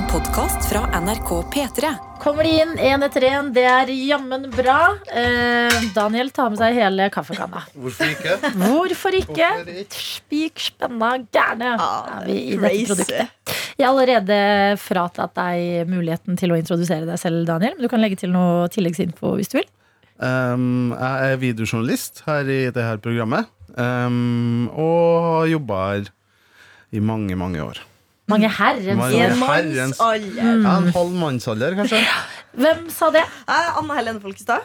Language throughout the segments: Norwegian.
En podkast fra NRK P3. Kommer de inn én etter én, det er jammen bra. Eh, Daniel tar med seg hele kaffekanna. Hvorfor ikke? Hvorfor ikke? Spik spenna gærne Ah, er vi i dette produktet. Jeg har allerede fratatt deg muligheten til å introdusere deg selv, Daniel. Men du kan legge til noe tilleggsinfo hvis du vil. Um, jeg er videojournalist her i det her programmet. Um, og har jobba her i mange, mange år. Mange herrens Mange I en herrens- mannsalder. Ja, en halv mannsalder, kanskje. Hvem sa det? Anna Helene Folkestad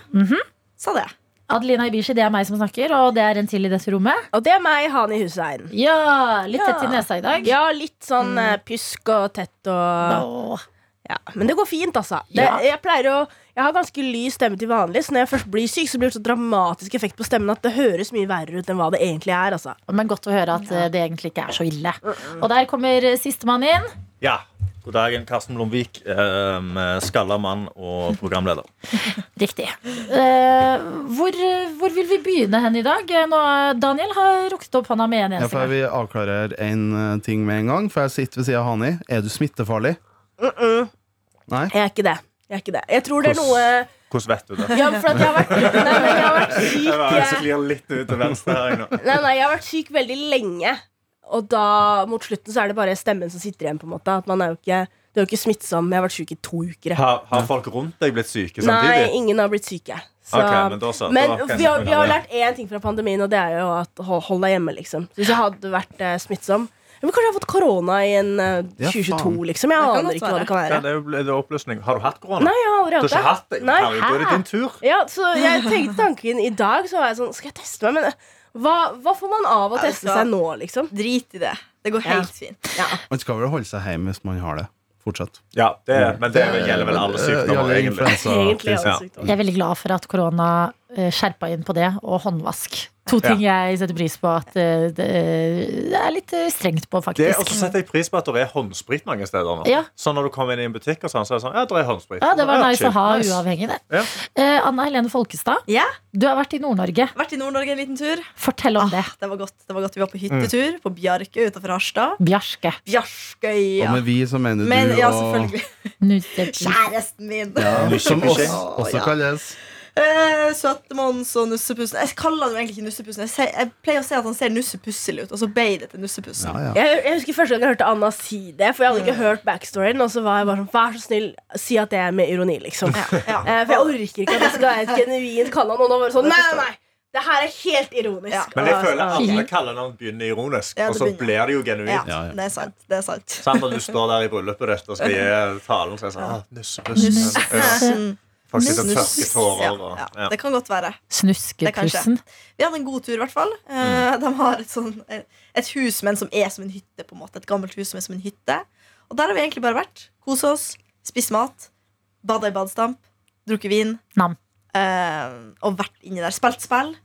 sa det. Adelina Ibishi, det er meg som snakker, og det er en til i dette rommet. Og det er meg, Hani Hussein. Ja, litt Ja. tett i nesa i dag. Ja, litt sånn mm. pjusk og tett og ja. Men det går fint, altså. Det, Ja. jeg pleier å Jeg har ganske lys stemme til vanlig, så når jeg først blir syk, så blir det så dramatisk effekt på stemmen at det høres mye verre ut enn hva det egentlig er. Altså. Men godt å høre at eh, det egentlig ikke er så ille. Og der kommer sistemann inn. Ja. God dagen, Karsten Blomvik. Eh, skalla mann og programleder. Riktig. Eh, hvor, hvor vil vi begynne hen i dag? Eh, Nå, Daniel har rukket opp hånda med en Ja, eneste gang. jeg gang. vil avklare en ting med en gang, for jeg sitter ved siden av Hani. Er du smittefarlig? Nei? Jeg er ikke det. Jeg er ikke det. Jeg tror det er noe Hvordan vet du det? Ja, for at jeg har vært, nei, men jeg har vært syk Jeg bare eh, litt ut til venstre her nå. Nei, nei, jeg har vært syk veldig lenge. Og da, mot slutten så er det bare stemmen som sitter igjen. på en måte At man er jo ikke Det er jo ikke smittsom. Jeg har vært syk i to uker. Har, har folk rundt deg blitt syke samtidig? Nei, ingen har blitt syke. Så, okay, men så. men vi har, vi har lært én ting fra pandemien, og det er jo at hold deg hjemme. liksom Hvis jeg hadde vært eh, smittsom Men kanskje jeg har fått korona i en eh, Ja, 2022, faen. liksom. Jeg kan aner godt ikke hva det kan Ja, være. det er det er oppløsning. Har du hatt korona? Nei, jeg har aldri Du har ikke hatt hatt det. det? Nei, Herregud, er det din tur. Ja, så jeg tenkte tanken i dag, så var jeg sånn Skal jeg teste meg? Men eh, hva, hva får man av å det teste skal- seg nå, liksom? Drit i det. Det går Ja. helt fint. Man skal vel holde seg hjemme hvis man har det. Fortsatt. Ja, det, men det gjelder vel alle sykdommer, egentlig. Egentlig alle Ja. sykdommer. Jeg er veldig glad for at korona skjerpa inn på det, og håndvask. To ting jeg setter pris på at eh, det, er litt eh, strengt på, Det, faktisk. og så setter jeg pris på at det er håndsprit mange steder nå. Ja. Så når du kommer inn i en butikk, og sånn, så er det sånn Ja, det er håndsprit. Ja, det var nice chill. å ha Nice. uavhengig, det. Ja. Eh, Anna Helene Folkestad, Ja, du har vært i Nord-Norge. Vært i Nord-Norge en liten tur. Fortell om Ah, det. det var godt. Det var godt Vi var på hyttetur på Bjarke utenfor Harstad. Bjarke. Bjarke, ja. Og med vi så mener Men du ja, og selvfølgelig. Kjæresten min. ja, Som også, også Ja. Eh, Søtte-Mons og Nussepussen. Jeg kaller han jo egentlig ikke Nussepussen. Jeg, ser, jeg pleier å si at han ser nussepusselig ut, og så ble det til Nussepussen. Ja, ja. Jeg, jeg husker første gang jeg hørte Anna si det, for jeg hadde ikke hørt backstoryen. Og så var jeg bare sånn, vær så snill, si at det er med ironi, liksom. Ja, ja. Eh, for jeg orker ikke at det skal være et genuint kallenavn. Og var det sånn, nei, nei, nei, det her er helt ironisk. Ja. Men jeg føler alle kallenavn begynner ironisk, Ja, og så blir det jo genuint. Ja, ja. det er sant. Det er sant. Samt når du står der i bryllupet ditt og skal gi talen, så er det sånn ah, nuss, Ja. Nussepussen. Folk sitter og tørker tårer. Ja, og- ja, ja. det kan godt være. Snuskepussen. Vi hadde en god tur, i hvert fall. Mm. Eh, De har et, sånn, et hus, men som er som en hytte. på en måte Et gammelt hus som er som en hytte. Og der har vi egentlig bare vært. Kose oss, spist mat, bada i badestamp, drukket vin. Nam. eh, og vært inni der. Spilt spill.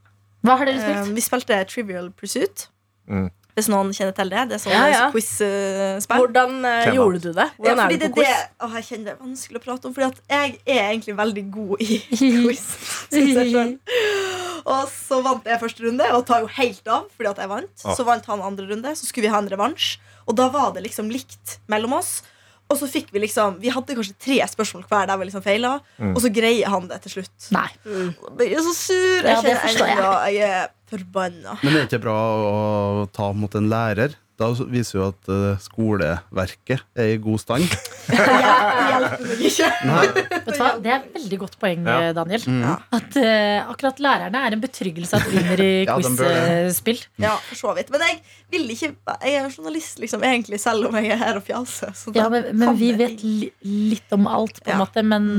Hva har dere Eh, spilt? vi spilte Trivial Pursuit. Mm. Hvis noen kjenner til det. Det er sånn Ja, ja. quiz-spill. Hvordan uh, gjorde du det? Hvordan ja, er er på quiz? det, å, jeg kjenner det er vanskelig å prate om, Fordi at jeg er egentlig veldig god i quiz. Og så vant jeg første runde, og tar jo helt av fordi at jeg vant. Så vant han andre runde, så skulle vi ha en revansj. Og da var det liksom likt mellom oss. Og så fikk vi liksom Vi hadde kanskje tre spørsmål hver der vi liksom feila, Mm. og så greier han det til slutt. Nei. mm. Jeg er så sur. Ja, Jeg det kjenner jeg. jeg er forbanna. Men det er ikke bra å ta mot en lærer. Da viser jo at eh, skoleverket er i god stand. Hjelper meg ikke. Nei. Vet du hva? Det er et veldig godt poeng, Ja. eh, Daniel. Mm. At uh, akkurat lærerne er en betryggelse at vinner i Ja, quiz-spill. Ja, for så vidt. Men jeg vil ikke Jeg er jo journalist, liksom, egentlig, selv om jeg er her og fjaser. Så Ja, men, men vi vet li litt om alt, på en Ja. måte. Men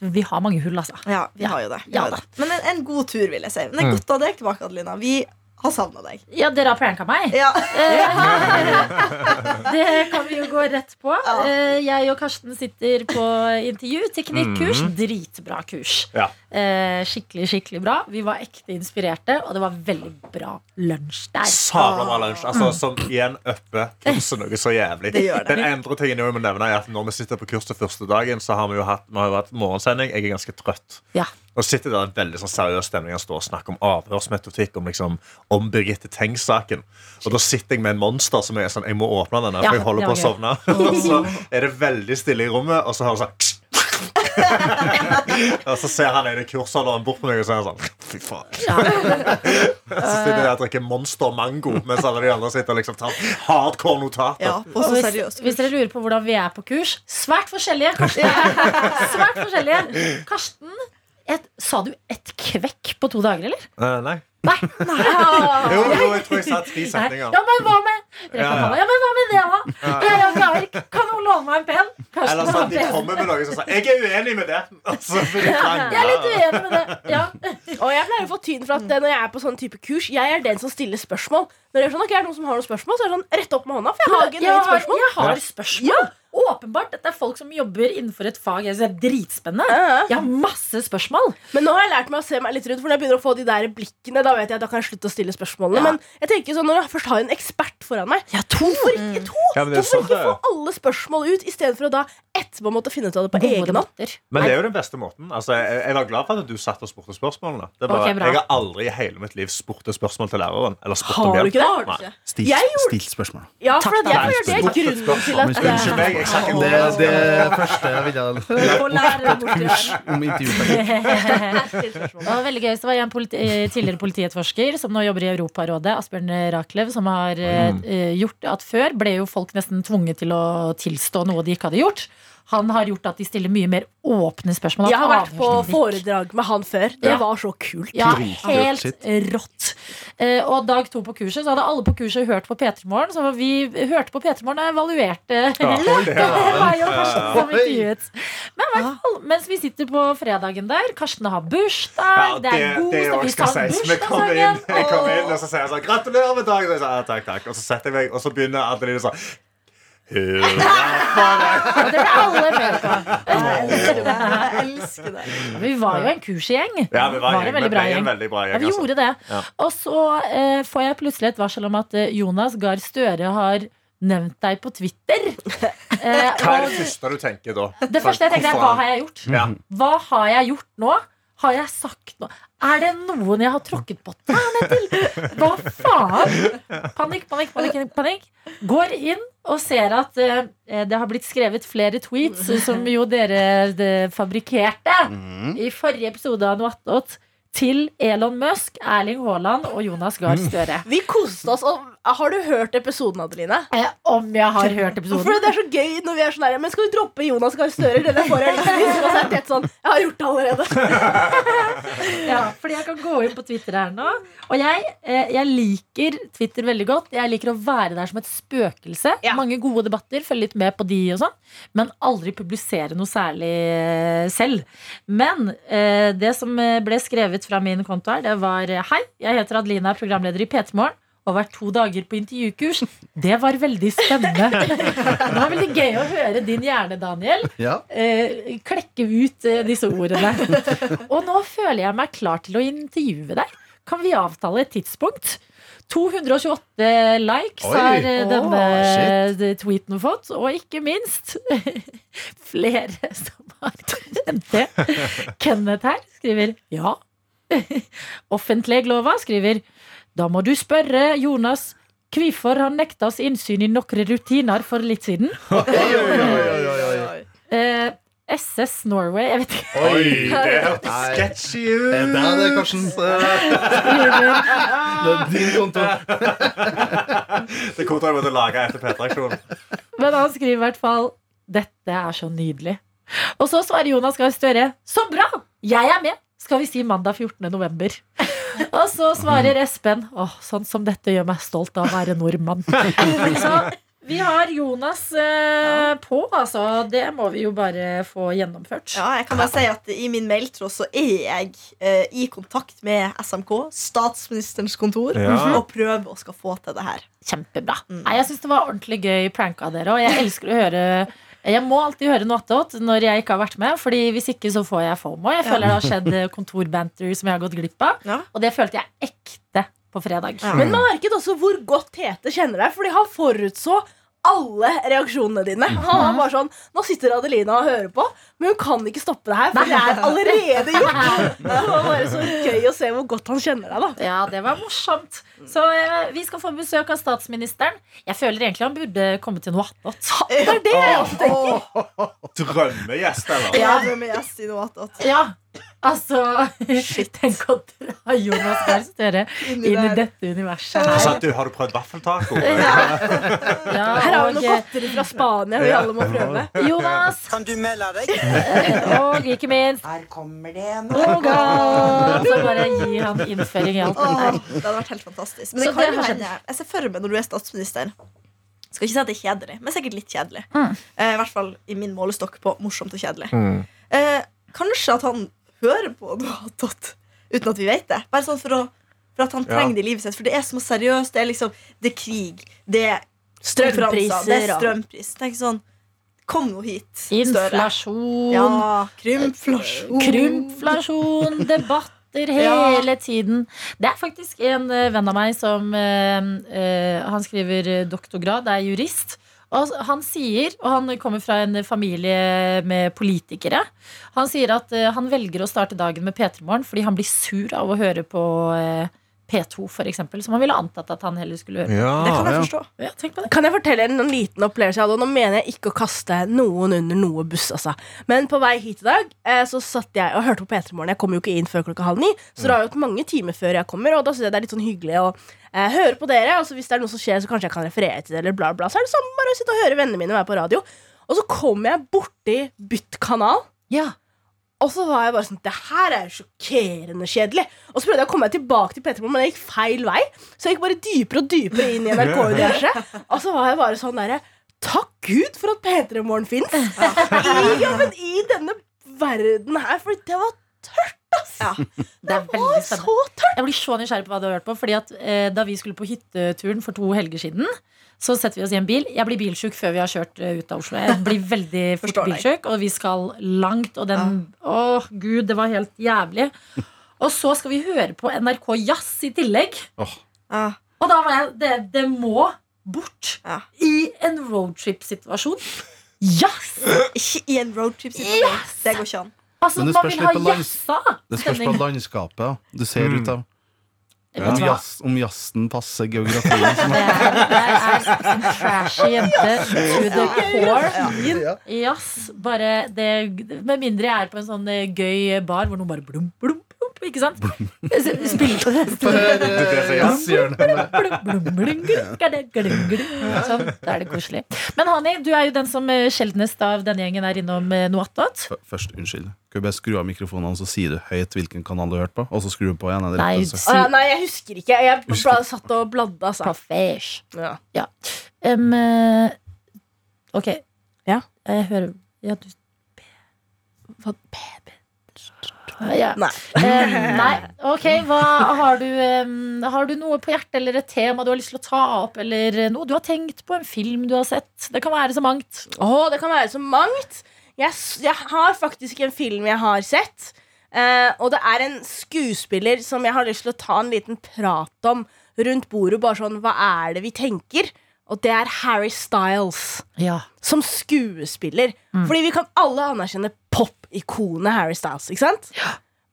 vi har mange hull, altså. Ja, vi Ja. har jo det. Ja har jo det. Men en, en god tur, vil jeg si. Men det er Mm. godt å ha deg tilbake, Adelina. Vi har savna deg. Ja, dere har pranka meg. Ja. Det kan vi jo gå rett på. Ja. Eh, Jeg og Karsten sitter på intervju. Teknikkurs. Mhm. Dritbra kurs. Ja. Eh, Skikkelig, skikkelig bra. Vi var ekte inspirerte, og det var veldig bra lunsj der. Sabla bra lunsj. Altså, som igjen upper kurset noe så jævlig. Det gjør det. Den andre tingen jeg må nevne er at Når vi sitter på kurset første dagen, så har vi jo hatt, vi har jo hatt morgensending. Jeg er ganske trøtt. Ja. Og sitter det en veldig sånn seriøs stemning og står og snakker om avhørsmetodikk. Om, liksom, om Birgitte Tengs-saken. Og da sitter jeg med en monster som er sånn Jeg må åpne denne, Ja, for jeg holder på å sovne. Og så er det veldig stille i rommet, og så hører du sånn Og så ser han ene kursholderen bort på meg og sier sånn Fy faen. så sitter jeg og drikker Monster Mango mens alle de andre sitter og liksom tar hardcore notater. Ja, Og så hvis, hvis dere lurer på hvordan vi er på kurs, svært forskjellige. Karsten. Svært forskjellige. Karsten, et, sa du et kvekk på to dager, eller? Uh, nei. Nei. Jo, jo, jeg tror jeg sa tre setninger. Ja, men hva med Ja, ja. Ja, men hva med det, da? Jeg er jo. Kan noen låne meg en pen? Karsten Eller sånn sånn, de kommer med noe som sier 'Jeg er uenig med det'. Og så blir de Jeg er litt uenig med det. Ja. Og jeg pleier å få tyn for at når jeg er på sånn type kurs, jeg er den som stiller spørsmål. Når det er sånn, ok, er det noen som har noen spørsmål, så er det sånn, rett opp med hånda. For jeg har Jeg har, spørsmål. jeg har spørsmål. Åpenbart. Dette er folk som jobber innenfor et fag jeg synes er dritspennende. Ja. Jeg har masse spørsmål. Men nå har jeg lært meg å se meg litt rundt, for når jeg begynner å få de der blikkene, da vet jeg at da kan jeg slutte å stille spørsmålene. Ja. Men jeg tenker sånn, når jeg først har en ekspert foran meg, Ja, to. hvorfor ikke to? Ja, det Hvorfor ikke få alle spørsmål ut, istedenfor å da etterpå måtte finne ut av det på Gode egen hånd? Men det er jo den beste måten. Altså, jeg, jeg var glad for at du satt og spurte spørsmålene. Det er bare, Ok, jeg har aldri i hele mitt liv spurt et spørsmål til læreren. Eller spurt Har om hjelp. Stilt, Jeg gjorde- stilt spørsmål. Ja, for at jeg gjør det er grunnen til at. Unnskyld meg, jeg sa ikke Det, det første jeg ville Få lære bort det om intervjuteknikk. Det var veldig gøy. Så var jeg en politi tidligere politietterforsker som nå jobber i Europarådet, Asbjørn Rachlew, som har eh, gjort at før ble jo folk nesten tvunget til å tilstå noe de ikke hadde gjort. Han har gjort at de stiller mye mer åpne spørsmål. Jeg har vært på foredrag med han før. Det Ja. var så kult. Ja, helt rått. Eh, og dag to på kurset, så hadde alle på kurset hørt på P3 Morgen. Så vi hørte på P3 Morgen og evaluerte ja. det Karsten som intervjuet. Men i hvert fall, mens vi sitter på fredagen der, Karsten har bursdag, Ja, det er god stemning, vi tar bursdagssangen. jeg kommer inn og- så sier jeg sånn 'Gratulerer med dagen!' Og, så, ja, takk, takk. og så setter jeg meg, og så begynner Adeline sånn. Og det ble alle med på. Jeg elsker det. Vi var jo en kursgjeng. Ja, vi var, Var en veldig bra gjeng. veldig bra Ja, vi Altså. gjorde det. Ja. Og så eh, får jeg plutselig et varsel om at eh, Jonas Gahr Støre har nevnt deg på Twitter. Eh, Hva er det første du tenker da? det første jeg tenker er hva har jeg gjort? Hva har jeg gjort nå? Har jeg sagt noe? Er det noen jeg har tråkket på tærne til? Hva faen? Panikk, panikk, panikk. panikk Går inn og ser at uh, det har blitt skrevet flere tweets, som jo dere de, fabrikkerte Mm. i forrige episode av Noe attåt, til Elon Musk, Erling Haaland og Jonas Gahr Støre. Vi koste oss. Og har du hørt episoden, Adeline? Eh, om jeg har hørt episoden? For det er så gøy når vi er sånn her Men skal vi droppe Jonas Gahr Støre? Denne får jeg lyst og så er det sånn Jeg har gjort det allerede. Ja, fordi jeg kan gå inn på Twitter her nå. Og jeg, eh, jeg liker Twitter veldig godt. Jeg liker å være der som et spøkelse. Ja. Mange gode debatter, følge litt med på de og sånn. Men aldri publisere noe særlig eh, selv. Men eh, det som eh, ble skrevet fra min konto her, det var eh, Hei, jeg heter Adelina, er programleder i P3 Morgen. Og vært to dager på intervjukurs. Det var veldig spennende. Det var veldig gøy å høre din hjerne, Daniel Ja. eh, klekke ut eh, disse ordene. Og nå føler jeg meg klar til å intervjue deg. Kan vi avtale et tidspunkt? 228 likes Oi. har eh, denne eh, tweeten fått, og ikke minst flere som har sendt det. Kenneth her skriver ja. Offentleglova skriver da må du spørre Jonas hvorfor han nekta oss innsyn i noen rutiner for litt siden. Oi, oi, oi, oi, oi, oi. Eh, SS Norway, jeg vet ikke Oi, det er sketchy Er ut. det det, Karsten? Det er din konto. Det kommer til å måtte lage etter P3-aksjonen. Men han skriver i hvert fall Dette er så nydelig. Og så svarer Jonas Gahr Støre Så bra! Jeg er med! Skal vi si mandag 14. november. Og så svarer Espen Åh, sånn som dette gjør meg stolt av å være nordmann. Så vi har Jonas eh, på, altså. Det må vi jo bare få gjennomført. Ja, jeg kan bare si at I min mailtråd så er jeg eh, i kontakt med SMK, statsministerens kontor, Ja. og prøver å skal få til det her. Kjempebra. Nei, jeg syns det var ordentlig gøy prank av dere, og jeg elsker å høre jeg må alltid høre noe attåt når jeg ikke har vært med, Fordi hvis ikke så får jeg FOMO. Jeg føler det har skjedd eh, kontorbanter som jeg har gått glipp av. Ja. Og det følte jeg ekte på fredag. Ja. Men man merket også hvor godt Tete kjenner deg, fordi han forutså alle reaksjonene dine. Han var bare sånn Nå sitter Adelina og hører på, men hun kan ikke stoppe det her, for det er allerede gjort. Det var bare så gøy å se hvor godt han kjenner deg, da. Ja, det var morsomt. Så eh, vi skal få besøk av statsministeren. Jeg føler egentlig han burde komme til noe attåt. Det er det jeg også tenker. Drømmegjest, eller? Ja. drømme er gjest i noe attåt. Ja, altså Tenk å dra Jonas Gahr Støre inn i dette universet her. så at du, har du prøvd vaffeltaco? Ja, Her har vi noe godteri fra Spania vi alle må prøve. Jonas, Kan du melde deg? og ikke minst Her kommer det en Rogan. Så bare gi han innføring i alt det der. det hadde vært helt fantastisk. Men det kan det jo hende Jeg ser for meg når du er statsminister. Skal ikke si at det er kjedelig, men sikkert litt kjedelig. Mm. Uh, I hvert fall i min målestokk på morsomt og kjedelig. Mm. Uh, kanskje at han hører på noe attåt uten at vi vet det. Bare sånn for, å, for at han trenger det i livet sitt. For det er så seriøst. Det er liksom Det er krig. Det er Strømpriser Det er strømpris. Tenk sånn Kom nå hit, Inflasjon, Ja, krymflasjon. krympflasjon, debatter hele tiden. Det er faktisk en eh, venn av meg som uh, uh, Han skriver doktorgrad, er jurist. Og han sier, og han kommer fra en familie med politikere Han sier at eh, han velger å starte dagen med P3 Morgen fordi han blir sur av å høre på eh, P2, for eksempel. Som han ville antatt at han heller skulle høre. Ja. Det kan jeg ja. forstå. Ja, tenk på det. Kan jeg fortelle en, en liten opplevelse jeg hadde? Og nå mener jeg ikke å kaste noen under noe buss, altså. Men på vei hit i dag eh, så satt jeg og hørte på P3 Morgen. Jeg kommer jo ikke inn før klokka halv ni, så det har jo gått mange timer før jeg kommer. Og da synes jeg det er litt sånn hyggelig å eh, høre på dere. Og så hvis det er noe som skjer, så kanskje jeg kan referere til det, eller bla, bla. Så er det sånn bare å sitte og høre vennene mine være på radio. Og så kommer jeg borti bytt kanal. Ja. Og så var jeg bare sånn Det her er jo sjokkerende kjedelig. Og så prøvde jeg å komme meg tilbake til P3 men jeg gikk feil vei. Så jeg gikk bare dypere og dypere inn i NRK-universet. Og så var jeg bare sånn derre Takk Gud for at P3 Morgen fins! I, ja, men i denne verden her. For det var tørt, ass! Ja. Det det var spennende. så tørt! Jeg blir så nysgjerrig på hva du har hørt på. Fordi at eh, Da vi skulle på hytteturen for to helger siden, så setter vi oss i en bil. Jeg blir bilsjuk før vi har kjørt eh, ut av Oslo. Jeg blir veldig fort bilsjuk, og vi skal langt. Og den Å, gud, det var helt jævlig. Og så skal vi høre på NRK Jazz i tillegg. Ja. Og da var jeg Det, det må bort Ja. i en roadtrip-situasjon. Jazz! Ikke i en roadtrip-situasjon. Det går ikke an. Altså, det man vil ha litt jazza. Det spørs på landskapet. Du ser Mm. ut av Vet om, jazz, om jazzen passer geografien. Sånn. Det er, det er en trashy jente to the core. Ja. Jazz. Bare det Med mindre jeg er på en sånn eh, gøy bar hvor noen bare blum, blum, blum. Ikke sant? Spiller på det. Glum. Sånn, da er det koselig. Men Hani, du er jo den som eh, sjeldnest av denne gjengen er innom eh. F- Først, unnskyld. Kan du bare skru av mikrofonene, så sier du høyt hvilken kanal du har hørt på? Og så skrur du på igjen? Nei, Ah, nei, jeg husker ikke. Jeg Husker. bla, satt og bladde, altså. Profesh. Ja. Um, ok. Ja. Jeg hører Ja, du Hva- ja. Nei. Eh, nei, ok, hva har du um, Har du noe på hjertet eller et tema du har lyst til å ta opp? Eller noe du har tenkt på, en film du har sett? Det kan være så mangt. Å, det kan være så mangt. Jeg, jeg har faktisk en film jeg har sett. eh, og det er en skuespiller som jeg har lyst til å ta en liten prat om rundt bordet. Bare sånn, Hva er det vi tenker? Og det er Harry Styles Ja. som skuespiller. Fordi vi kan alle anerkjenne pop-ikonet Harry Styles, ikke sant?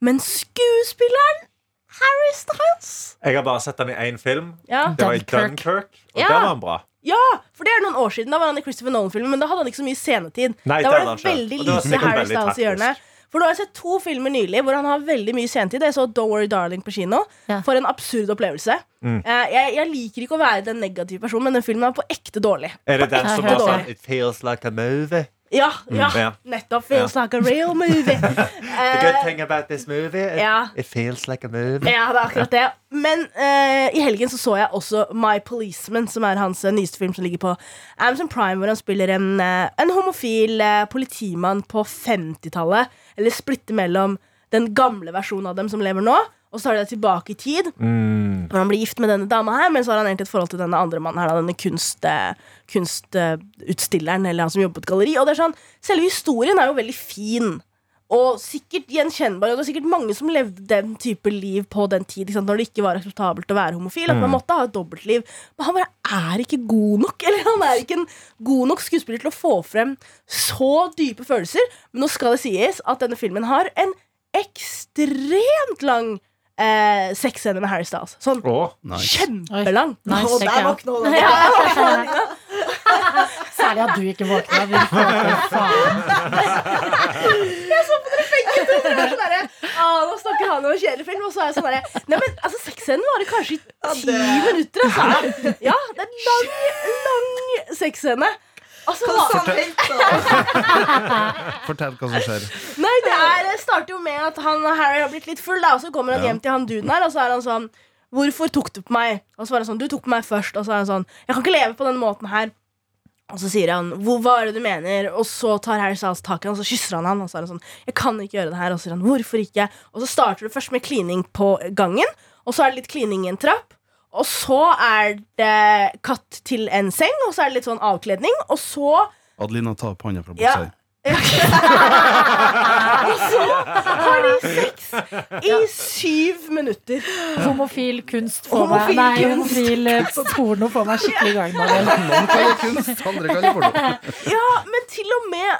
Men skuespilleren Harry Styles Jeg har bare sett den i én film. Ja. Det var i Dunkirk. Og Ja. der var han bra. Ja, for det er noen år siden Da var han i Christopher Nolan-filmen, men da hadde han ikke så mye scenetid. Nei, da var det han veldig lite Harry veldig Styles i hjørnet. For nå har jeg sett to filmer nylig hvor han har veldig mye scenetid. Jeg så Don't Worry Darling på kino. Ja. For en absurd opplevelse. Mm. Eh, jeg, jeg liker ikke å være den negative personen, men den filmen er på ekte dårlig. Er det den som var sånn It feels like a movie? Ja, ja, Ja. nettopp. Feels like a real movie. The Eh, good thing about this movie it, Ja. it feels like a movie. Ja, det er akkurat det. Men uh, i helgen så, så jeg også My Policeman, som er hans eh, nyeste film som ligger på Amazon Prime, hvor han spiller en, eh, en homofil eh, politimann på 50-tallet. Eller splitter mellom den gamle versjonen av dem som lever nå, og så de det tilbake i tid. Mm. Når han blir gift med denne dama her, men så har han egentlig et forhold til denne andre mannen her, denne kunst, eh, kunstutstilleren, eller han som jobber på et galleri. Og det er sånn, selve historien er jo veldig fin. og sikkert gjenkjennbar. Og det er sikkert mange som levde den type liv på den tid, når det ikke var akseptabelt å være homofil. At man måtte ha et dobbeltliv. Men han bare er ikke god nok. Eller han er ikke en god nok skuespiller til å få frem så dype følelser. Men nå skal det sies at denne filmen har en ekstremt lang eh, sexscene med Harry Styles. Sånn Å, Nice. kjempelang. Nice, Og der jeg. våkna hun. Ja. Særlig at du ikke våkna. Vi så faen. dere var sånn derre, «Å, Nå snakker han om kjedelig film, og så er jeg sånn derre Nei, men altså, sexscenen varer kanskje i ti minutter, altså. Ja, det er en lang, lang sexscene. Altså, helt? Fortell hva som skjer. Nei, det er, starter jo med at han, Harry har blitt litt full, da, og så kommer han Ja. hjem til han duden her, og så er han sånn Hvorfor tok du på meg? Og så var han sånn, du tok på meg først. Og så er han sånn, jeg kan ikke leve på den måten her. Og så sier han, Hvor, hva er det du mener? Og så tar Harry Styles tak i han, og så kysser han han. Og så er han sånn, jeg kan ikke gjøre det her. Og så sier han, hvorfor ikke? Og så starter det først med klining på gangen, og så er det litt klining i en trapp. Og så er det katt til en seng, og så er det litt sånn avkledning, og så Adelina, ta opp hånda fra Ja. buksa. Og så har de sex i syv minutter. Homofil kunst får meg Homofil Nei, kunst. homofil eh, porno får meg skikkelig i gang. Noen kaller kunst, andre kaller porno. Ja, men til og med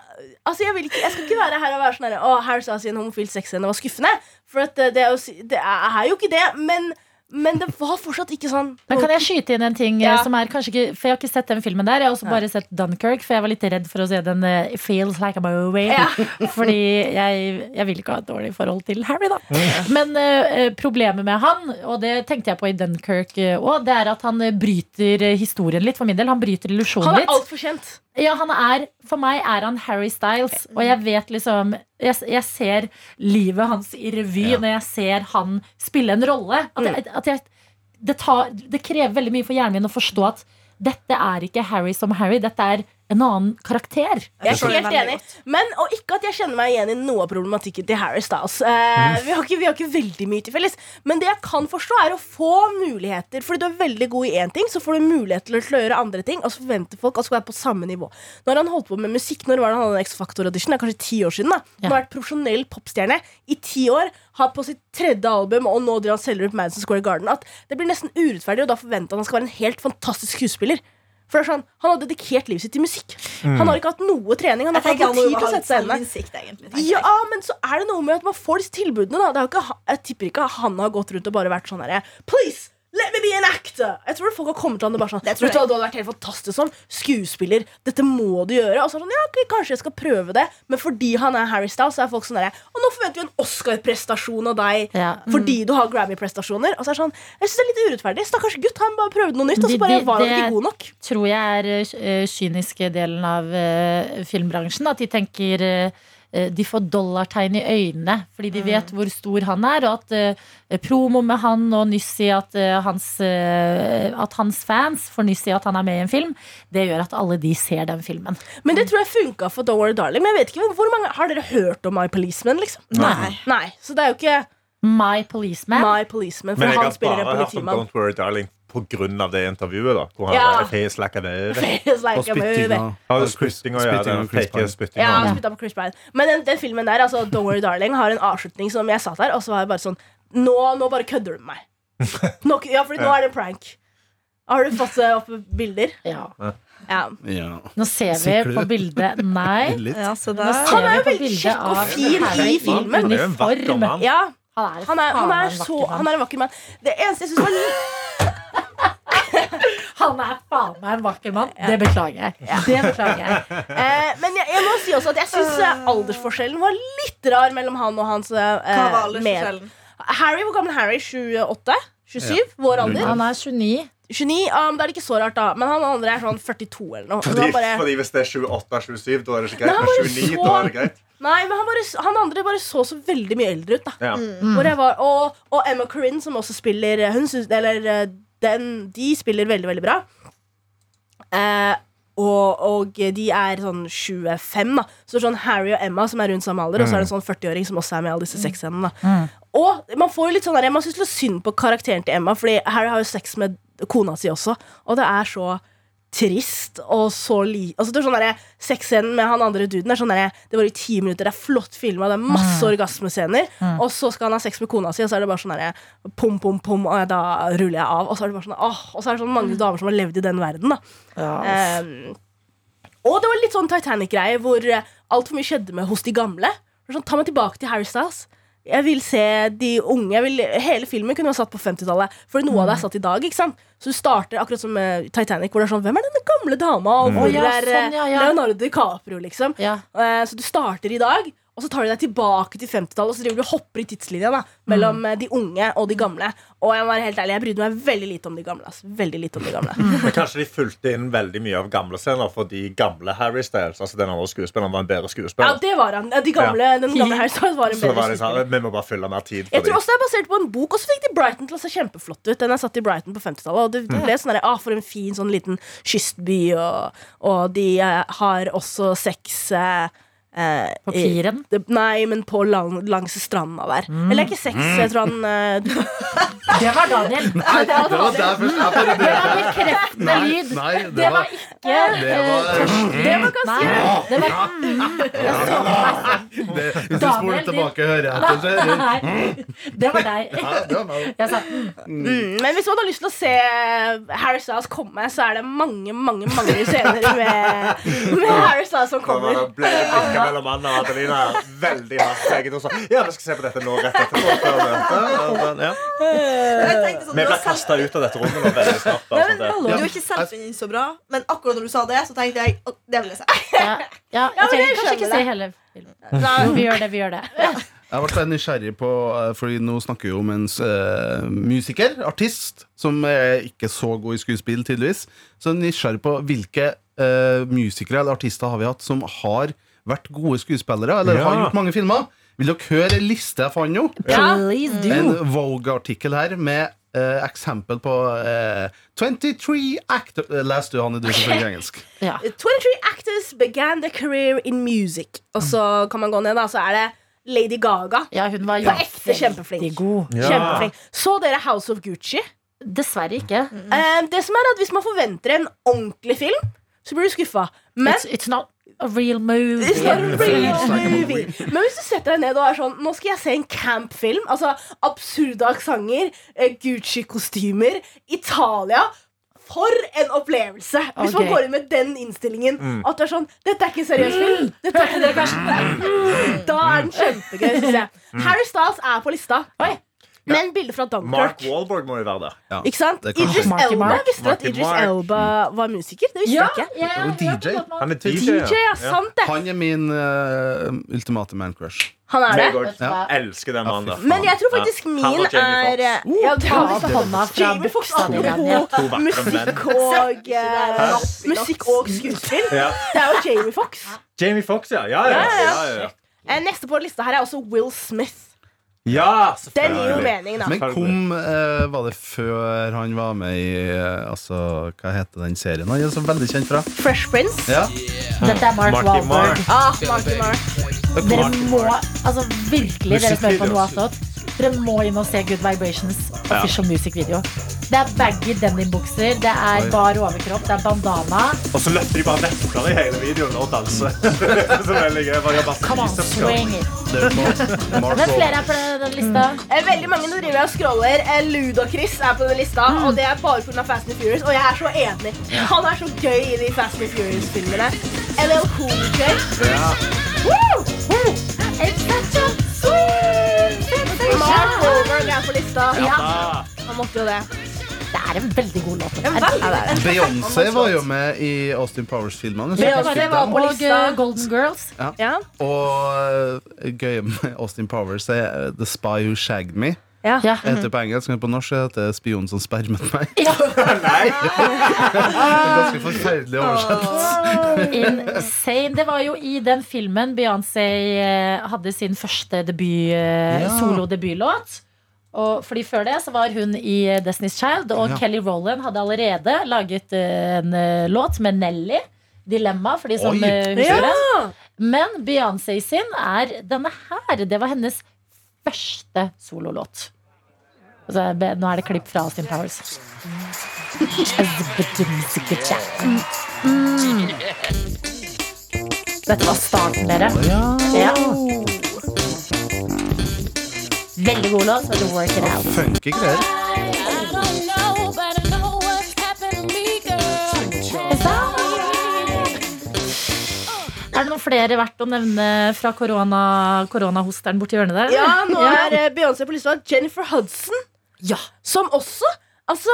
Altså, jeg, vil ikke, jeg skal ikke være her og være sånn her, Å, her sa sin en homofil sexscene var skuffende. For at det, det, er jo, det er jo ikke det. Men, men det var fortsatt ikke sånn Men kan jeg skyte inn en ting eh, Ja. som er kanskje ikke For jeg har ikke sett den filmen der. Jeg har også bare sett Dunkerque, for jeg var litt redd for å se den eh, Feels Like a Movie. Ja. Fordi jeg, jeg vil ikke ha et dårlig forhold til Harry, da. Men uh, problemet med han, og det tenkte jeg på i Dunkerque òg, det er at han bryter historien litt for min del. Han bryter illusjonen Han er litt. altfor kjent. Ja, han er, for meg er han Harry Styles, og jeg vet liksom Jeg, jeg ser livet hans i revy Ja. når jeg ser han spille en rolle. At jeg, at jeg, det, tar, det krever veldig mye for hjernen min å forstå at dette er ikke Harry som Harry, dette er en annen karakter. Jeg er helt enig. Men, og ikke at jeg kjenner meg igjen i noe av problematikken til Harry Styles. Eh, vi, har ikke, vi har ikke veldig mye til felles. Men det jeg kan forstå, er å få muligheter. Fordi du er veldig god i én ting, så får du mulighet til å gjøre andre ting. Og så forventer folk at du skal være på samme nivå. Når han holdt på med musikk. Når var det han hadde en X-Factor-audition? Det er kanskje ti år siden. da Han har vært profesjonell popstjerne i ti år. Har på sitt tredje album, og nå driver han selger ut Madison Square Garden. At det blir nesten urettferdig, og da forventer han at han skal være en helt fantastisk skuespiller. For det er sånn, Han har dedikert livet sitt til musikk. Han har ikke hatt noe trening. Han har ikke hatt tid til å sette seg inn. selvinnsikt, egentlig. tenker Ja, men så er det noe med at man får disse tilbudene. Da. Ikke, jeg tipper ikke han har gått rundt og bare vært sånn herre Please! Let me be an actor! Jeg tror folk har kommet til han og bare sånn Det du hadde vært helt fantastisk som skuespiller. Dette må du gjøre. Og så sånn, ja, okay, Kanskje jeg skal prøve det, men fordi han er Harry Styles, så er folk sånn derre Og nå forventer vi en Oscar-prestasjon av deg Ja. fordi du har Grammy-prestasjoner. Og så er det sånn Jeg synes det er litt urettferdig. Stakkars gutt, han bare prøvde noe nytt, og så bare var han det- ikke god nok. tror jeg er uh, kyniske delen av uh, filmbransjen. At de tenker eh, eh, de får dollartegn i øynene fordi de vet hvor stor han er, og at eh, promo med han og nyss i at, eh, hans, eh, at hans fans får nyss i at han er med i en film, det gjør at alle de ser den filmen. Men det tror jeg funka for Don't Worry Darling. Men jeg vet ikke hvor- mange Har dere hørt om My Policeman? liksom? Nei. Nei, Så det er jo ikke My Policeman. My Policeman. For Men jeg han spiller en bare hørt om politimann. Don't Worry Darling på grunn av det intervjuet. da Hvor han Ja. bare face like a baby. Like Og spyttinga. Har spytting og ja, den fake spyttinga. Ja, han på Chris Pine. Men den, den filmen der, altså Don't Worry Darling, har en avslutning som jeg satt der, og så var jeg bare sånn Nå, nå bare kødder du med meg. Nå, ja, fordi nå er det en prank. Har du fått eh, opp bilder? Ja. Ja. Ja. Nå ser vi på bildet Nei. Ja, Han er jo veldig kjekk og av fin i filmen. Han er jo en vakker uniform. mann. ja. Han er, Han er, han, er så, han er en vakker mann. Det eneste jeg syns var litt Han er faen meg en vakker mann. Det beklager jeg. Det beklager jeg. eh, Men jeg, jeg må si også at jeg syns aldersforskjellen var litt rar mellom han og hans eh, Hva var med. aldersforskjellen? Harry, hvor gammel er Harry? 28? 27? Vår alder? Han er 29. 29? um, det er ikke så rart, da. Men han andre er sånn 42 eller noe. Fordi, bare, fordi Hvis det er 28-27, da er det ikke greit. Men 29, så- da er det greit. nei, men han, bare, han andre bare så så veldig mye eldre ut, da. Ja. Hvor jeg var, og, og Emma Corinne, som også spiller hun syns, Eller eh, den, de spiller veldig, veldig bra. Eh, og, og de er sånn 25, da. Så sånn Harry og Emma som er rundt samme alder, og så er det en sånn 40-åring som også er med i alle disse sexscenene. Mm. Og man får jo litt sånn der, man syns litt synd på karakteren til Emma, Fordi Harry har jo sex med kona si også, og det er så trist og så li... Altså, det er sånn der, Sexscenen med han andre duden er sånn der, Det var i ti minutter, det er flott filma, det er masse orgasmescener, og så skal han ha sex med kona si, og så er det bare sånn derre pom, pom, pom, og da ruller jeg av, og så er det bare sånn åh, Og så er det sånn mange damer som har levd i den verden, da. Um, og det var litt sånn Titanic-greie hvor uh, altfor mye skjedde med hos de gamle. Sånn, ta meg tilbake til Harry Styles. Jeg vil se de unge jeg vil, Hele filmen kunne vært satt på 50-tallet. For noe av det er satt i dag. ikke sant? Så du starter akkurat som med Titanic, hvor det er sånn Hvem er denne gamle dama? Og hvor Å, ja, er sånn. Leonardo DiCaprio, liksom? Ja. Eh, Så du starter i dag, og så tar de deg tilbake til 50-tallet, og så driver du og hopper i tidslinja da, mellom mm. de unge og de gamle. Og jeg må være helt ærlig, jeg brydde meg veldig lite om de gamle. Altså. Veldig lite om de gamle. Men kanskje de fulgte inn veldig mye av gamle scener fordi gamle Harry Styles Altså den andre skuespilleren var en bedre Ja, det var han. De gamle, Den gamle Harry Styles var en bedre var skuespiller. Vi må bare fylle mer tid Jeg tror dem. også det er basert på en bok, og så fikk de Brighton til å se kjempeflott ut. Den er satt i Brighton på 50-tallet, og det det ble sånn ah, for en fin sånn liten kystby, og, og de eh, har også sex eh, eh, På i- piren. det, nei, men på lang, langs stranda der. Eller ikke sex, jeg tror han eh, Det var Daniel. Nei, det var der først. Jeg Det var bekreftende lyd. nei, det Det var var ikke Det eh, var Det var ganske Nei, det var Jeg det, Hvis du spoler tilbake og hører etter, så er det Nei, det var deg. Jeg sa mm. Mm, men hvis man har lyst til å se Harry Styles komme, så er det mange mange, mange scener med, med Harry Styles som kommer. Mellom Anna og Adelina veldig hardt. Begge to sa ja, vi skal se på dette nå rett etterpå. før møtet. Ja. Sånn, Vi ble kasta ut av dette rommet nå veldig snart. Nei, men hallo. Du har ikke selvfølgelig så bra, men akkurat når du sa det, så tenkte jeg «Å, det vil jeg se. Ja, ja, jeg men trenger kanskje ikke se hele filmen. Vi gjør det, vi gjør det. Jeg ble nysgjerrig på eh, Fordi nå snakker vi om en uh, musiker, artist, som er ikke så god i skuespill, tydeligvis. Så jeg er nysgjerrig på hvilke uh, musikere eller artister har vi hatt som har vært gode skuespillere, eller har gjort mange filmer. Vil dere høre en liste jeg fant nå? Ja. En. Vogue-artikkel her med eh, eksempel på eh, 23 actors Leste Les du, Hanne, du som snakker engelsk. Ja. 23 actors began their career in music. Og så kan man gå ned, da, så er det Lady Gaga. ja, hun var På ekte kjempeflink. veldig god. Ja. Kjempeflink. Så dere House of Gucci? Dessverre ikke. Eh, det som er at Hvis man forventer en ordentlig film, så blir du skuffa. Men It's, it's not a real movie. It's not a real movie. Men hvis du setter deg ned og er sånn Nå skal jeg se en campfilm. Altså absurde aksenter, eh, Gucci-kostymer, Italia. For en opplevelse! Hvis man går inn med den innstillingen. At du er sånn Dette er ikke en seriøs film. Dette er ikke det kanskje Da er den kjempegøy. Jeg. Harry Styles er på lista. Men bilde fra Mark Wallborg Wahlberg må jo være der. Ikke sant? Det Idris Mark Elba. Mark. Visste du at Idris Mark. Elba var musiker? Det visste Ja, jeg ikke. Ja, DJ. Han er DJ, DJ. ja, sant det. Han er min uh, ultimate man-crush. Han er det. òg Ja. elsker den mannen. Men jeg tror faktisk Ja. min er ja, Ta opp hånda fra Jamie To. Musikk og uh, Musikk og skuespill. Ja. Det er jo Jamie Foxx. Jamie Foxx, ja. Ja, ja, Ja, ja, ja, ja, ja. Eh, Neste på lista her er også Will Smith. Ja Den gir jo mening, da. Men kom eh, Var det før han var med i eh, Altså, hva heter den serien han er så veldig kjent fra? Fresh Prince. Ja, Dette er Mark Marky Wahlberg. Mark. Ah, Marky Mark. Dere må, altså virkelig, dere som hører på noe attåt, dere må inn og se Good Vibrations official music video. Det er baggy denimbukser, det er Oi. bar overkropp, det er bandana. Og så løfter de bare vekter i hele videoen og danser. så veldig gøy. Bare gjør Come on, swing it. Hvem flere er på den lista? Mm. Veldig mange som driver og scroller. Eh, Ludacris er på den lista, og det er bare pga. Fast and Furious. Og jeg er så enig. Han er så gøy i de Fast and Furious-filmene. LL Cool J. Woo! It's such a sweet sensation. Mark Wahlberg er på lista. Ja, Han måtte jo det. det er en veldig god låt. Ja. Beyoncé var jo med i Austin Powers-filmene. så Beyoncé husker var på Og eh, Golden Girls. Ja. Og gøy gøye med Austin Powers er The Spy Who Shagged Me. Ja. Ja. Heter på engelsk, men på norsk heter det Spion som spermet meg. Ja. Ganske forferdelig oversett. Insane. Det var jo i den filmen Beyoncé eh, hadde sin første debut, eh, Ja. solo-debutlåt. Og fordi Før det så var hun i eh, Destiny's Child, og Ja. Kelly Rowland hadde allerede laget en låt med Nelly. Dilemma, for de som Oi. husker det. Men Beyoncé sin er denne her. Det var hennes første sololåt. Altså, nå er det klipp fra Austin Powers. Dette var starten, dere. Ja. Veldig god låt, work it out. Funky greier. Er det noen flere verdt å nevne fra korona, koronahosteren borti hjørnet der? Ja, nå er eh, Beyoncé på lista. Jennifer Hudson, Ja. som også Altså,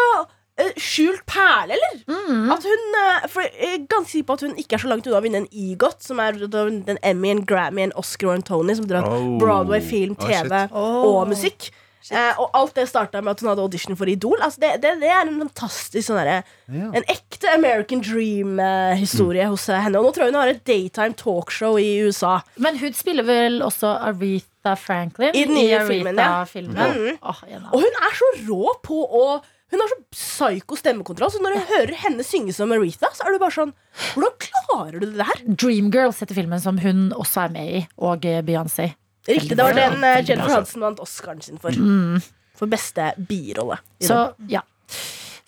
eh, skjult perle, eller? Mm. At hun, eh, for Jeg er ganske sikker på at hun ikke er så langt unna å vinne en EGOT, som er den Emmy, en Grammy, en Oscar og en Tony, som drar Oh. Broadway, film, Oh, TV og musikk. Eh, og alt det starta med at hun hadde audition for Idol. Altså det, det, det er en fantastisk sånn derre Ja. En ekte American Dream-historie hos eh, henne. Og nå tror jeg hun har et daytime talkshow i USA. Men hun spiller vel også Aretha Franklin I den nye filmen, ja. Aretha-filmen. Mm. Oh, Og hun er så rå på å Hun har så psyko stemmekontroll, så når du hører henne synge som Aretha, så er du bare sånn Hvordan klarer du det der? Dreamgirls heter filmen som hun også er med i, og eh, Beyoncé. Riktig, det var den uh, Jennifer Hansen Hudson vant Oscaren sin for. Mm. For beste birolle. Så ja.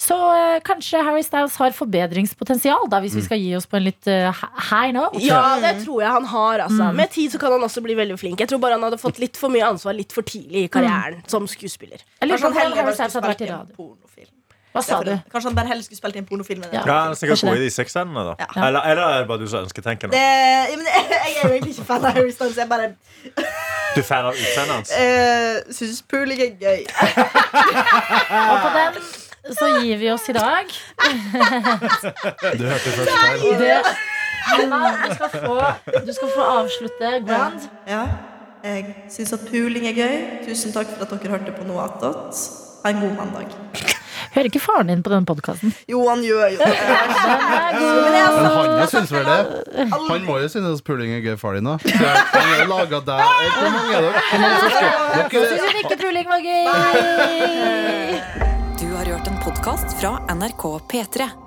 Så uh, kanskje Harry Styles har forbedringspotensial, da, hvis vi skal gi oss på en litt uh, high note. Ja, det tror jeg han har. Altså. Mm. Med tid så kan han også bli veldig flink. Jeg tror bare han hadde fått litt for mye ansvar litt for tidlig i karrieren som skuespiller. Jeg lurer Kanskje på han om Harry Styles hadde vært i radio. Hva sa du? Kanskje han bare heller skulle spilt inn en pornofilm. enn Ja. Ja, er sikkert god i de sexscenene, da. Ja. Eller, eller er det bare du som ønsketenker nå? Det, ja, jeg, jeg er jo egentlig ikke fan av Harry Styles. Jeg bare Du er fan av utseendet hans? uh, syns pooling er gøy. Og på den så gir vi oss i dag. Du hørte først. Det, Emma, du skal, få, du skal få avslutte Grand. Ja, jeg syns at pooling er gøy. Tusen takk for at dere hørte på noe attåt. Ha en god mandag. Hører ikke faren din på denne podkasten? Jo, han gjør jo det. Men han syns vel det? Han må jo synes puling er gøy, far din. da. Han har laga deg Hvor mange er? Dere Syns ikke puling var gøy? Du har hørt en podkast fra NRK P3.